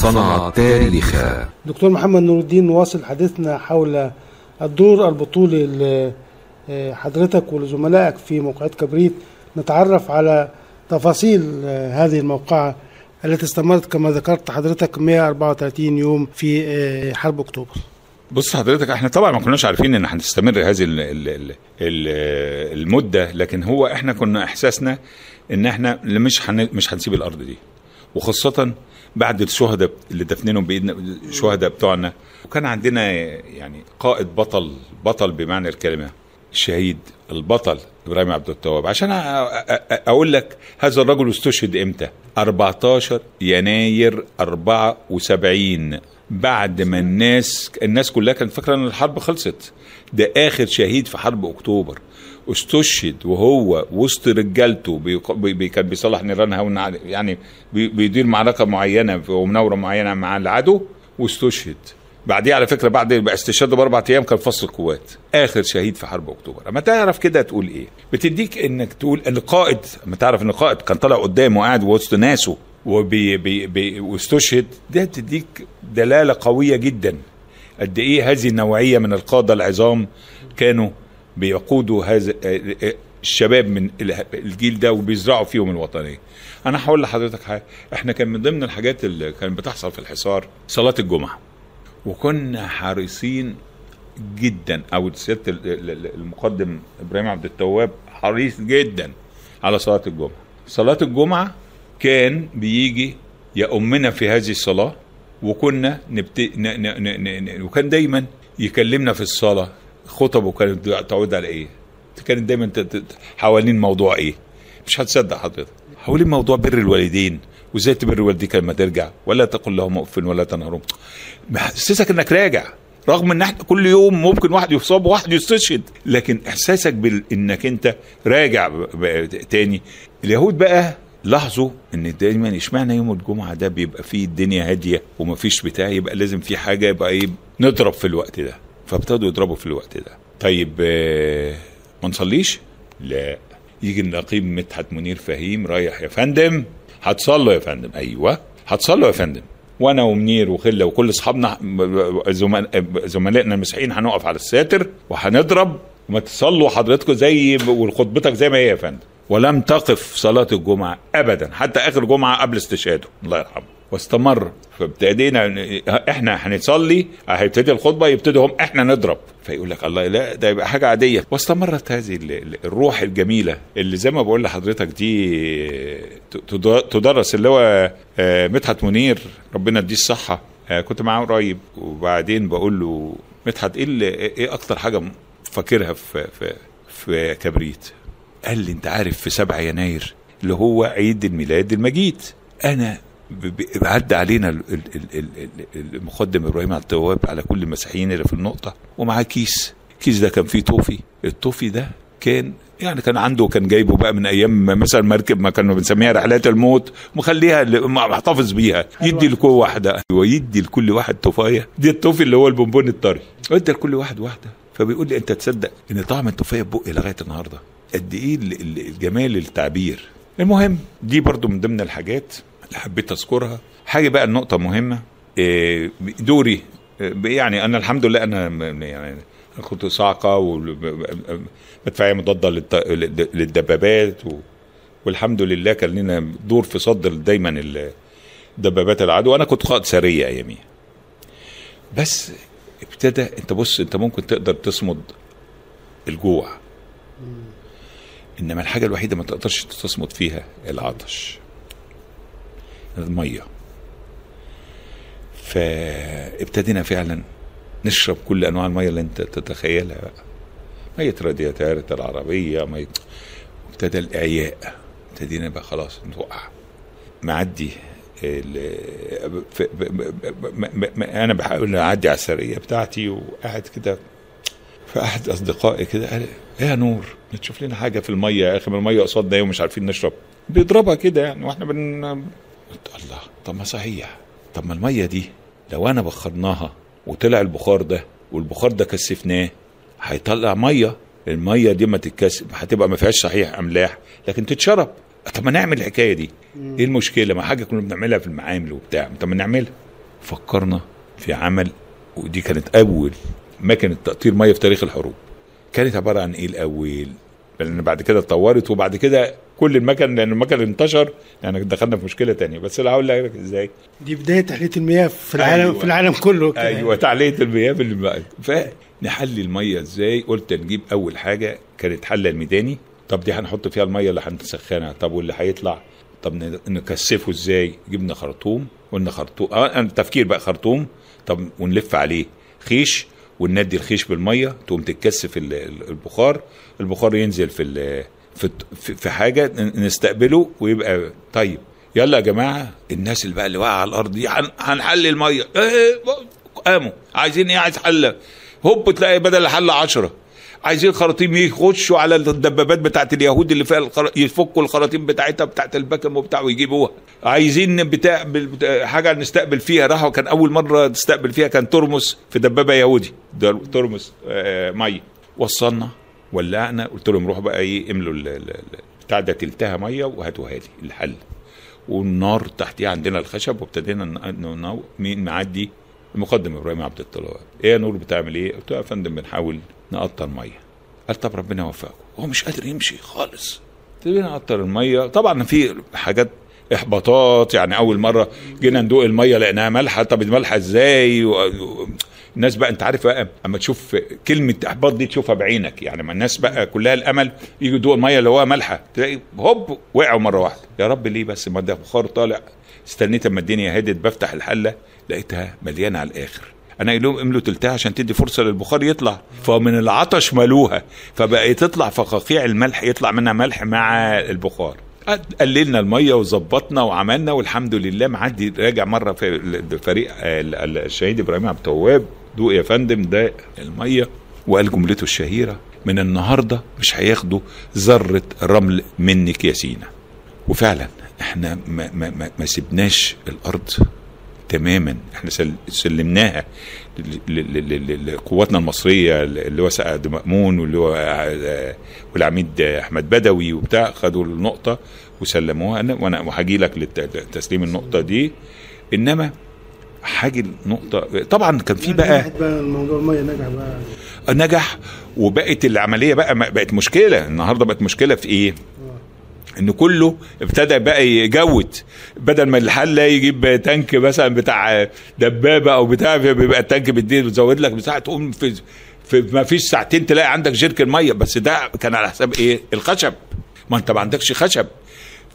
Speaker 1: صنعت تاريخا
Speaker 4: دكتور محمد نور الدين نواصل حديثنا حول الدور البطولي لحضرتك ولزملائك في موقعات كبريت. نتعرف على تفاصيل آه، هذه الموقعة التي استمرت كما ذكرت حضرتك 134 يوم في آه، حرب أكتوبر.
Speaker 5: بص حضرتك إحنا طبعا ما كناش عارفين إن هتستمر هذه ال ال ال ال المدة لكن هو إحنا كنا إحساسنا إن إحنا مش هن مش هنسيب الأرض دي. وخاصة بعد الشهداء اللي دفنينهم بإيدنا الشهداء بتوعنا. وكان عندنا يعني قائد بطل بطل بمعنى الكلمة الشهيد البطل إبراهيم عبد التواب. عشان أقول لك هذا الرجل استشهد إمتى؟ 14 يناير 74 بعد ما الناس الناس كلها كانت فاكرة إن الحرب خلصت. ده آخر شهيد في حرب أكتوبر. استشهد وهو وسط رجالته بيق- بي كان بيصلح نيرانها يعني بي بيدير معركة معينة ومناوره معينة مع العدو واستشهد. بعديه على فكرة بعد استشهاده بأربع أيام كان فصل القوات. آخر شهيد في حرب أكتوبر. أما تعرف كده تقول إيه؟ بتديك إنك تقول ان القائد أما تعرف إن القائد كان طالع قدامه وقاعد وسط ناسه وبي بي بي واستشهد ده تديك دلالة قوية جدا. قد إيه هذه النوعية من القادة العظام كانوا بيقودوا هذا الشباب من الجيل ده وبيزرعوا فيهم الوطنية. أنا هقول لحضرتك حاجة إحنا كان من ضمن الحاجات اللي كانت بتحصل في الحصار صلاة الجمعة. وكنا حريصين جدا أو سيادة ال- ال- ال- المقدم إبراهيم عبد التواب حريص جدا على صلاة الجمعة. صلاة الجمعة كان بيجي يأمنا في هذه الصلاة وكنا نبت... ن... ن... ن... ن... وكان دايما يكلمنا في الصلاة خطبه كانت تعود على إيه؟ كانت دايما حوالين موضوع إيه؟ مش هتصدق حضرتك حوالين موضوع بر الوالدين وإزاي تبر والديك لما ترجع ولا تقل لهم اف ولا تنهرهم محسسك إنك راجع رغم إن إحنا كل يوم ممكن واحد يصاب وواحد يستشهد لكن إحساسك بال... إنك أنت راجع. تاني اليهود بقى لاحظوا إن دايما إشمعنى يوم الجمعة ده بيبقى فيه الدنيا هادية ومفيش بتاع يبقى لازم في حاجة يبقى إيه نضرب في الوقت ده فابتدوا يضربوا في الوقت ده. طيب آه، ما نصليش؟ لا. يجي النقيب مدحت منير فهيم رايح يا فندم. هتصلوا يا فندم. أيوه. هتصلوا يا فندم. وأنا ومنير وخلة وكل أصحابنا زمل- زملائنا المسيحيين هنقف على الساتر وهنضرب. وما تصلوا حضرتكم زي وخطبتك زي ما هي يا فندم. ولم تقف صلاة الجمعة أبدا حتى آخر جمعة قبل استشهاده. الله يرحمه. واستمر. فابتدينا إحنا هنصلي هيبتدي الخطبة يبتدي هم إحنا نضرب. فيقول لك الله لا ده يبقى حاجة عادية. واستمرت هذه ال- ال- الروح الجميلة اللي زي ما بقول لحضرتك دي تد- تدرس اللي هو آه، مدحت منير. ربنا يديه الصحة. آه، كنت معاه قريب. وبعدين بقول له مدحت إيه اللي- إيه أكتر حاجة فاكرها في في في كبريت؟ قال لي أنت عارف في 7 يناير اللي هو عيد الميلاد المجيد. أنا عدى علينا ال- ال- ال- ال- ال- المقدم إبراهيم عبد التواب على كل المسيحيين اللي في النقطة ومعاه كيس. الكيس ده كان فيه toffee. ال toffee ده كان يعني كان عنده كان جايبه بقى من أيام مثلا مركب ما كانوا بنسميها رحلات الموت مخليها محتفظ بيها. يدي لكل واحدة. ويدي لكل واحد توفاية. دي ال toffee اللي هو البونبون الطري. ادى لكل واحد واحدة. فبيقول لي أنت تصدق إن طعم التوفية في بقي لغاية النهارده؟ قد إيه ال- ال- الجمال التعبير؟ المهم دي برضو من ضمن الحاجات اللي حبيت أذكرها. حاجة بقى النقطة مهمة. إيه، دوري. إيه، يعني أنا الحمد لله أنا يعني كنت صاعقة ومدفعيه مضادة للدبابات و- والحمد لله كان لنا دور في صد دايما دبابات العدو. وأنا كنت قائد سريه اياميها بس ابتدى أنت بص أنت ممكن تقدر تصمد الجوع. إنما الحاجة الوحيدة ما تقدرش تصمد فيها العطش. المية. فابتدينا فعلا نشرب كل أنواع المية اللي أنت تتخيلها. بقى مية رادياتيرات العربيه مية ابتدى الإعياء. ابتدينا بقى خلاص نوقع معدي أنا بحاول أعدي على السريه بتاعتي وقاعد كده. فاحد أصدقائي كده قال إيه يا نور نشوف لنا حاجة في المية؟ يا أخي ما المية قصادنا إيه ومش عارفين نشرب. بيضربها كده يعني وإحنا بن قلت الله طب ما صحيح. طب ما المية دي لو أنا بخرناها وطلع البخار ده والبخار ده كثفناه هيطلع مية. المية دي ما تتكثف هتبقى ما فيهاش صحيح أملاح لكن تتشرب. طب ما نعمل الحكاية دي. إيه المشكلة؟ ما حاجة كنا بنعملها في المعامل وبتاع. طب ما نعملها. فكرنا في عمل ودي كانت أول مكنه تقطير مية في تاريخ الحروب. كانت عبارة عن إيه الأول؟ لأن بعد كده اتطورت وبعد كده كل المكن لأن المكن انتشر يعني دخلنا في مشكلة تانية. بس لا هقول لك إزاي؟
Speaker 4: دي بداية تحلية المياه في العالم
Speaker 5: أيوة.
Speaker 4: في العالم كله. كده.
Speaker 5: أيوه تعليه المياه في الم- فنحلي الميه إزاي؟ قلت نجيب أول حاجة كانت حلة الميداني. طب دي هنحط فيها الميه اللي هنسخنها. طب واللي هيطلع؟ طب نكثفه إزاي؟ جبنا خرطوم قلنا خرطوم آه التفكير بقى خرطوم. طب ونلف عليه. خيش وندي الخيش بالميه تقوم تتكثف ال- ال- البخار. البخار ينزل في في في- حاجة نستقبله ويبقى طيب. يلا يا جماعة الناس اللي بقى اللي واقعة على الأرض دي هن- هنحل المية. إيه، قاموا. عايزين إيه؟ عايز حلة. هوب تلاقي بدل الحلة عشرة. عايزين خراطيم يخشوا على الدبابات بتاعت اليهود اللي فيها الخر... يفكوا الخراطيم بتاعتها بتاعت البكم وبتاع ويجيبوها. عايزين بتاع حاجة نستقبل فيها. راحوا كان أول مرة نستقبل فيها كان ترمس في دبابة يهودي. ترمس آه مية. وصلنا. ولعنا قلت لهم روحوا بقى إيه املوا ال- ال- ال- بتاع ده تلتها مية وهاتوها لي الحل. والنار تحتيها عندنا الخشب وابتدينا مين معدي؟ المقدم إبراهيم عبد الطلاب. إيه يا نور بتعمل إيه؟ قلت له يا فندم بنحاول نقطر مية. قال طب ربنا يوفقكم. هو مش قادر يمشي خالص. ابتدينا نقطر المية. طبعا في حاجات إحباطات يعني أول مرة جينا ندوق المية لقيناها مالحة. طب المالحة إزاي؟ و... الناس بقى انت عارف بقى اما تشوف كلمة احباط دي تشوفها بعينك. يعني ما الناس بقى كلها الامل يجوا يدوقوا المية اللي هو مالحه تلاقي هوب وقعوا مرة واحدة. يا رب ليه بس؟ ما ده بخار طالع. استنيت اما الدنيا هدت بفتح الحلة لقيتها مليانة على الآخر. أنا قايل لهم املوا تلتها عشان تدي فرصة للبخار يطلع. فمن العطش ملوها. فبقى تطلع فقاقيع الملح يطلع منها ملح مع البخار. قللنا المية وظبطنا وعملنا والحمد لله. معدي راجع مرة في فريق ال- ال- الشهيد إبراهيم عبد التواب. دوق يا فندم ده المية وقال جملته الشهيرة من النهارده مش هياخدوا ذرة رمل منك يا سينا. وفعلا إحنا ما, ما, ما, ما سبناش الأرض تماما إحنا سل- سلمناها لقواتنا المصرية اللي هو سعد مأمون واللي هو والعميد أحمد بدوي وبتاع خدوا النقطة وسلموها. أنا وأنا وهاجي لك لتسليم النقطة دي. إنما حاجة النقطه طبعا كان في بقى
Speaker 4: نجحت بقى الموضوع المية نجح بقى.
Speaker 5: نجح وبقت العملية بقى بقت مشكلة. النهارده بقت مشكلة في إيه؟ إن كله ابتدى بقى يجود بدل ما الحله يجيب تانك مثلا بتاع دبابة أو بتاع بيبقى التانك بيديه بيزود لك مساحه تقوم في في ما فيش ساعتين تلاقي عندك جيركن ميه بس ده كان على حساب إيه؟ الخشب. ما أنت ما عندكش خشب.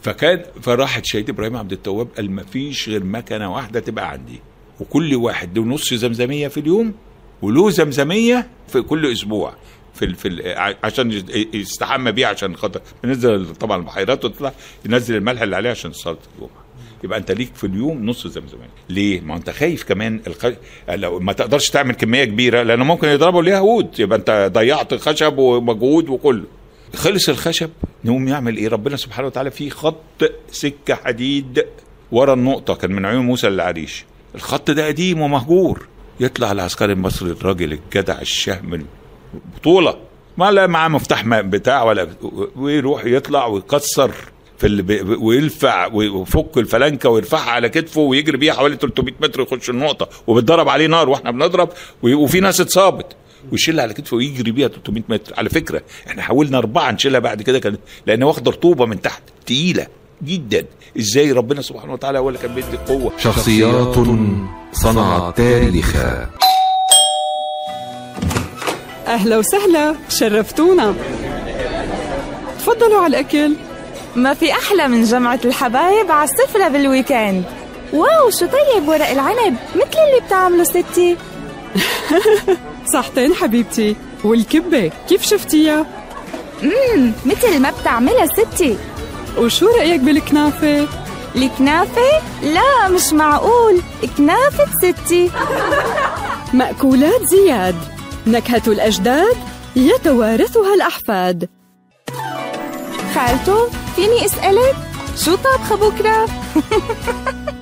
Speaker 5: فكان فراحت شهيد إبراهيم عبد التواب قال ما فيش غير مكنة واحدة تبقى عندي. وكل واحد له نص زمزمية في اليوم وله زمزمية في كل أسبوع في في عشان يستحمى بيه عشان خاطر ينزل طبعا البحيرات ويطلع ينزل الملح اللي عليه عشان صلاة الجمعة. يبقى أنت ليك في اليوم نص زمزمية. ليه؟ ما أنت خايف كمان الخ... لو ما تقدرش تعمل كمية كبيرة لأنه ممكن يضربوا ليها هود يبقى أنت ضيعت خشب ومجهود وكله. خلص الخشب نقوم يعمل إيه؟ ربنا سبحانه وتعالى في خط سكة حديد ورا النقطة كان من عيون موسى للعريش الخط ده قديم ومهجور. يطلع العسكري المصري الراجل الجدع الشهم بطوله ما لا معاه مفتاح بتاع ولا ويروح يطلع ويكسر في اللي ويلفع ويفك الفلنكه ويرفعها على كتفه ويجري بيها حوالي 300 متر يخش النقطة وبتضرب عليه نار وإحنا بنضرب وفي ناس اتصابت. ويشيلها على كتفه ويجري بيها 300 متر. على فكرة إحنا حاولنا أربعة نشيلها بعد كده كانت لأن واخدة رطوبة من تحت تقيلة. جدا. إزاي ربنا سبحانه وتعالى هو اللي كان بيدي القوه
Speaker 1: شخصيات صنعت تاريخا
Speaker 10: أهلا وسهلا شرفتونا. تفضلوا على الأكل.
Speaker 11: ما في أحلى من جمعة الحبايب على السفرة بال weekend wow شو طيب ورق العنب؟ مثل اللي بتعمله ستي.
Speaker 10: صحتين حبيبتي. والكبة كيف شفتيها؟
Speaker 11: امم مثل ما بتعملها ستي.
Speaker 10: وشو رأيك بالكنافة؟
Speaker 11: الكنافة؟ لا مش معقول كنافة ستي
Speaker 10: مأكولات زياد نكهة الأجداد يتوارثها الأحفاد
Speaker 11: خالته فيني أسألك شو طابخة بكرة؟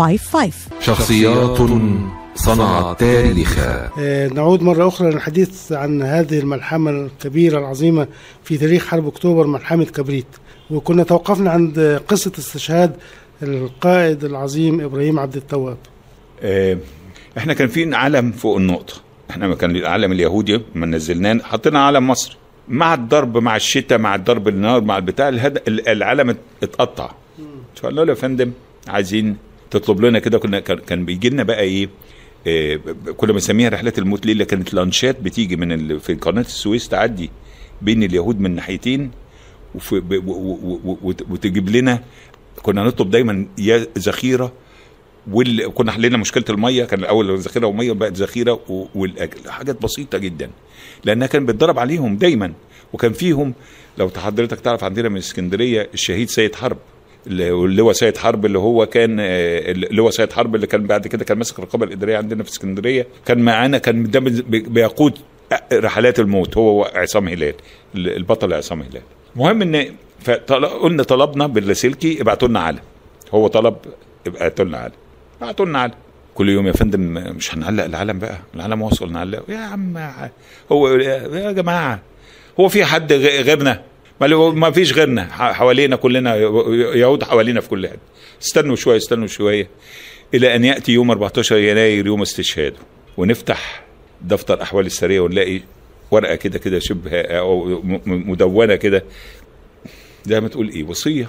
Speaker 9: 313-846-0555
Speaker 1: شخصيات صنعت تاريخا
Speaker 4: آه، نعود مرة أخرى للحديث عن هذه الملحمة الكبيرة العظيمة في تاريخ حرب أكتوبر ملحمة كبريت. وكنا توقفنا عند قصة استشهاد القائد العظيم إبراهيم عبد التواب.
Speaker 5: آه، إحنا كان في علم فوق النقطة. إحنا ما كان العلم اليهودي ما نزلناه. حطينا علم مصر. مع الضرب مع الشتاء مع الضرب النار مع البتاع الهد... العلم ات- اتقطع. فقلنا له يا فندم عايزين تطلب لنا كده كنا كان- بيجي لنا بقى إيه ب- كنا بنسميها رحلات الموت ليلة. كانت لانشات بتيجي من ال... في قناة السويس تعدي بين اليهود من ناحيتين وفي ب... و... و... و... وت- وتجيب لنا كنا نطلب دايما يا ذخيرة واللي كنا حلينا مشكلة المية. كان الأول ذخيرة ومية بقت ذخيرة و- والأكل. حاجات بسيطة جدا لأنها كان بيتضرب عليهم دايما. وكان فيهم لو حضرتك تعرف عندنا من اسكندرية الشهيد سيد حرب. هو سيد حرب اللي هو كان آه، اللي هو سيد حرب اللي كان بعد كده كان ماسك الرقابه الإدارية عندنا في اسكندرية. كان معانا كان ده بي- بيقود رحلات الموت هو عصام هلال البطل عصام هلال. المهم إن قلنا طلبنا باللاسلكي ابعتوا لنا علم. هو طلب ابعتوا لنا علم. بعتوا لنا علم. كل يوم يا فندم مش هنعلق العلم بقى؟ العلم وصل نعلقه. يا عم هو يا جماعة هو في حد غيرنا ما فيش غيرنا. حوالينا كلنا يهود حوالينا في كل حتة استنوا شوية استنوا شوية إلى أن يأتي يوم 14 يناير يوم استشهاده ونفتح دفتر أحوال السرية ونلاقي ورقة كده كده شبه أو مدونة كده. زي ما تقول إيه وصية.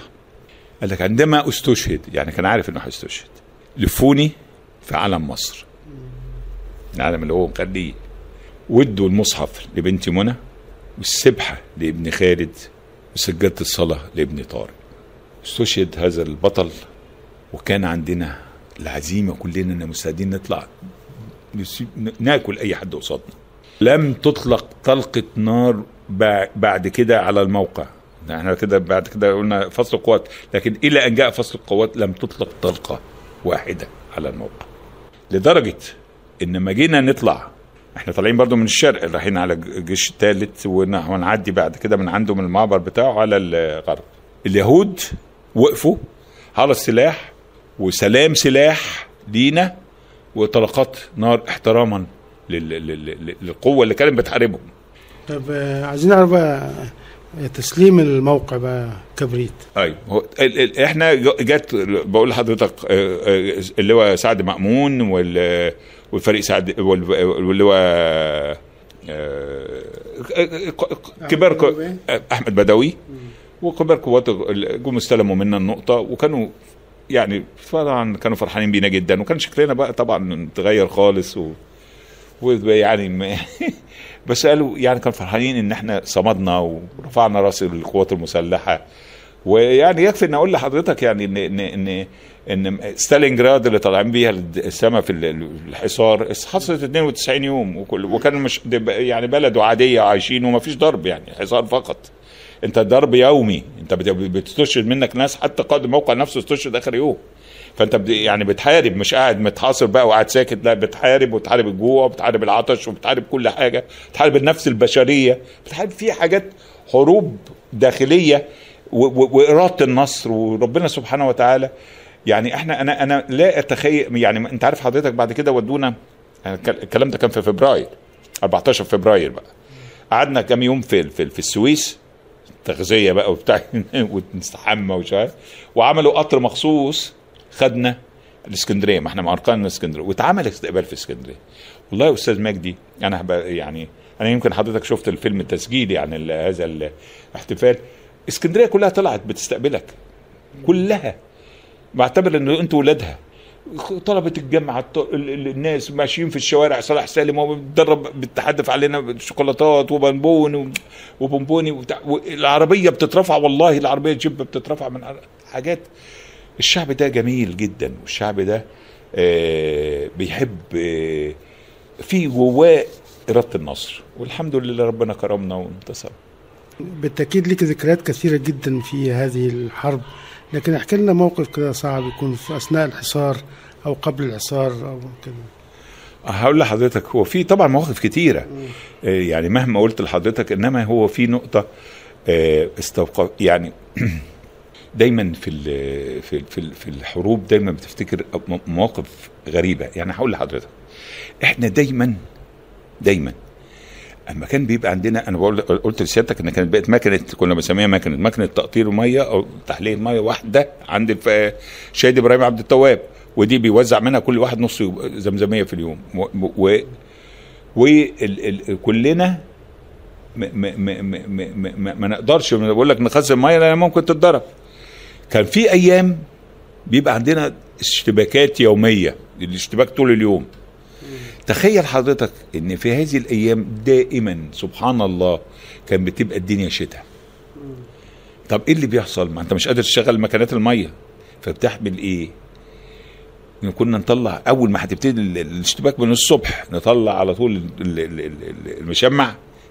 Speaker 5: قال لك عندما استشهد يعني كان عارف إنه هيستشهد لفوني في علم مصر. العلم اللي هو مخليه. وادوا المصحف لبنتي منى والسبحة لابن خالد وسجاده الصلاة لابن طارق. استشهد هذا البطل وكان عندنا العزيمة كلنا ان مستعدين نطلع. ناكل أي حد قصادنا. لم تطلق طلقة نار بع- بعد كده على الموقع. إحنا كده بعد كده قلنا فصل القوات لكن إلى أن جاء فصل القوات لم تطلق طلقة واحدة على الموقع. لدرجة إن لما جينا نطلع إحنا طالعين برضو من الشرق رايحين على الجيش الثالث ونعدي بعد كده من عنده من المعبر بتاعه على الغرب. اليهود وقفوا على السلاح وسلام سلاح لينا وطلقات نار احتراما لل- لل- لل- للقوة اللي كانت بتحاربهم.
Speaker 4: طب آه، عايزين نعرف بقى تسليم الموقع بقى كبريت.
Speaker 5: أيوه هو إحنا جت بقول لحضرتك آه، آه، اللي هو سعد مأمون وال- والفريق سعد وال- واللي هو آه، كبار أحمد بدوي. وكبار قوات جم استلموا منا النقطة وكانوا يعني طبعا كانوا فرحانين بينا جدا وكان شكلنا بقى طبعا اتغير خالص و ويعني بس قالوا يعني كانوا فرحانين إن إحنا صمدنا ورفعنا رأس القوات المسلحة. ويعني يكفي إن أقول لحضرتك يعني ان ان ان إن ستالينجراد اللي طالعين بيها السما في ال- الحصار حصلت 92 يوم وكل وكان مش يعني بلد عادية عايشين وما فيش ضرب يعني حصار فقط. أنت ضرب يومي أنت بت- بتستشهد منك ناس حتى قائد الموقع نفسه استشهد آخر يوم. فأنت يعني بتحارب مش قاعد متحاصر بقى وقاعد ساكت لا بتحارب وبتحارب الجوع وبتحارب العطش وبتحارب كل حاجة بتحارب النفس البشرية بتحارب في حاجات حروب داخلية وإرادة النصر وربنا سبحانه وتعالى يعني إحنا أنا أنا لا أتخيل يعني أنت عارف حضرتك بعد كده ودونا يعني الك- الكلام ده كان في فبراير 14 فبراير بقى. قعدنا كام يوم في في, في السويس تغذية بقى وبتاع ونستحمى ومش عارف وعملوا قطر مخصوص خدنا الإسكندرية ما إحنا معرقان إسكندرية واتعمل استقبال في إسكندرية. والله يا أستاذ مجدي أنا يعني أنا يمكن حضرتك شفت الفيلم التسجيلي عن ال- هذا الاحتفال اسكندرية كلها طلعت بتستقبلك. كلها. بعتبر إنه أنتوا ولادها. طلبة الجامعة الناس ماشيين في الشوارع صلاح سالم وهو بيتدرب علينا شوكولاتات وبنبون وبونبوني وبتاع. والعربية بتترفع والله العربية جيب بتترفع من حاجات. الشعب ده جميل جدا والشعب ده آه، بيحب آه، في جواه إرادة النصر. والحمد لله ربنا كرمنا وانتصر
Speaker 4: بالتأكيد لك ذكريات كثيرة جدا في هذه الحرب لكن احكي لنا موقف كده صعب يكون في أثناء الحصار أو قبل الحصار أو كده.
Speaker 5: هقول لحضرتك هو في طبعا مواقف كتيرة. آه، يعني مهما قلت لحضرتك إنما هو في نقطة آه، استوقف يعني دايما في ال- في ال- في ال- في الحروب دايما بتفتكر مواقف غريبة. يعني هقول لحضرتك إحنا دايما دايما أما كان بيبقى عندنا أنا بقول قلت لسيادتك إن كانت بقت مكنه كنا بنسميها مكنه مكنه تقطير الميه أو تحلية الميه واحدة عند شادي إبراهيم عبد التواب ودي بيوزع منها كل واحد نص زمزمية في اليوم. و, و, و ال ال كلنا ما, ما, ما, ما, ما, ما, ما نقدرش بقول لك نخزن مية لأن ممكن تتضرب. كان في أيام بيبقى عندنا اشتباكات يومية الاشتباك طول اليوم. تخيل حضرتك إن في هذه الأيام دائما سبحان الله كان بتبقى الدنيا شتاء. طب إيه اللي بيحصل؟ ما أنت مش قادر تشغل مكانات المية. فبتحمل إيه كنا نطلع أول ما هتبتدي ال- الاشتباك من الصبح نطلع على طول ال- ال- ال- المشمع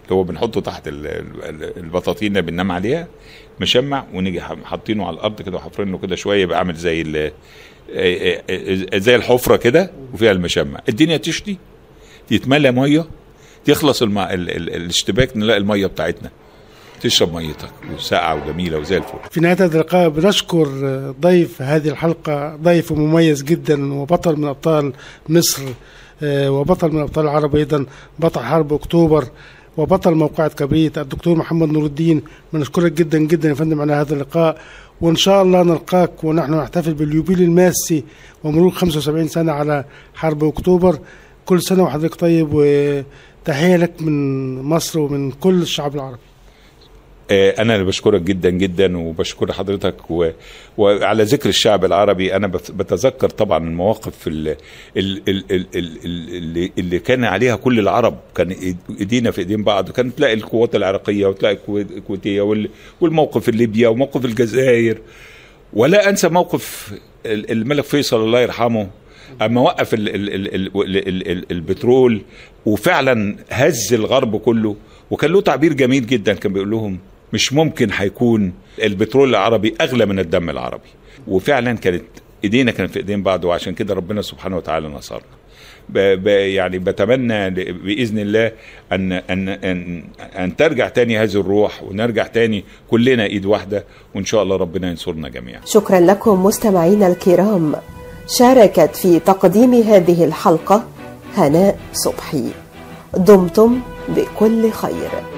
Speaker 5: اللي هو بنحطه تحت ال- ال- البطاطين اللي بننام عليها مشمع ونيجي حاطينه على الأرض كده وحافرينه كده شوية يبقى عامل زي زي الحفرة كده وفيها المشمع. الدنيا تشتي يتملى مية تخلص الم... ال... ال... الاشتباك نلاقي المية بتاعتنا. تشرب ميتك وساقعة وجميلة وزي الفل.
Speaker 4: في نهاية هذا اللقاء بنشكر ضيف هذه الحلقة ضيف مميز جدا وبطل من أبطال مصر آه، وبطل من أبطال العرب أيضا بطل حرب أكتوبر وبطل موقعة كبريت الدكتور محمد نور الدين. بنشكرك جدا جدا يا فندم على هذا اللقاء. وإن شاء الله نلقاك ونحن نحتفل باليوبيل الماسي ومرور 75 سنة على حرب أكتوبر. كل سنة وحضرتك طيب وتحية لك من مصر ومن كل الشعب العربي.
Speaker 5: أنا اللي بشكرك جدا جدا وبشكر حضرتك و... وعلى ذكر الشعب العربي أنا بت- بتذكر طبعا المواقف ال... ال... ال... ال... ال... اللي... اللي كان عليها كل العرب كان ايدينا في ايدين بعض وكان تلاقي القوات العراقيه وتلاقي الكويت- الكويتيه وال... والموقف الليبيا وموقف الجزائر ولا انسى موقف ال- الملك فيصل الله يرحمه اما وقف ال ال ال ال ال ال البترول وفعلا هز الغرب كله وكان له تعبير جميل جدا كان بيقول لهم مش ممكن هيكون البترول العربي أغلى من الدم العربي. وفعلا كانت إيدينا كانت في إيدين بعض وعشان كده ربنا سبحانه وتعالى نصرنا. ب ب يعني بتمنى بإذن الله ان ان ان أن ترجع تاني هذه الروح ونرجع تاني كلنا إيد واحدة وإن شاء الله ربنا ينصرنا جميعا.
Speaker 3: شكرا لكم مستمعينا الكرام. شاركت في تقديم هذه الحلقة هناء صبحي. دمتم بكل خير.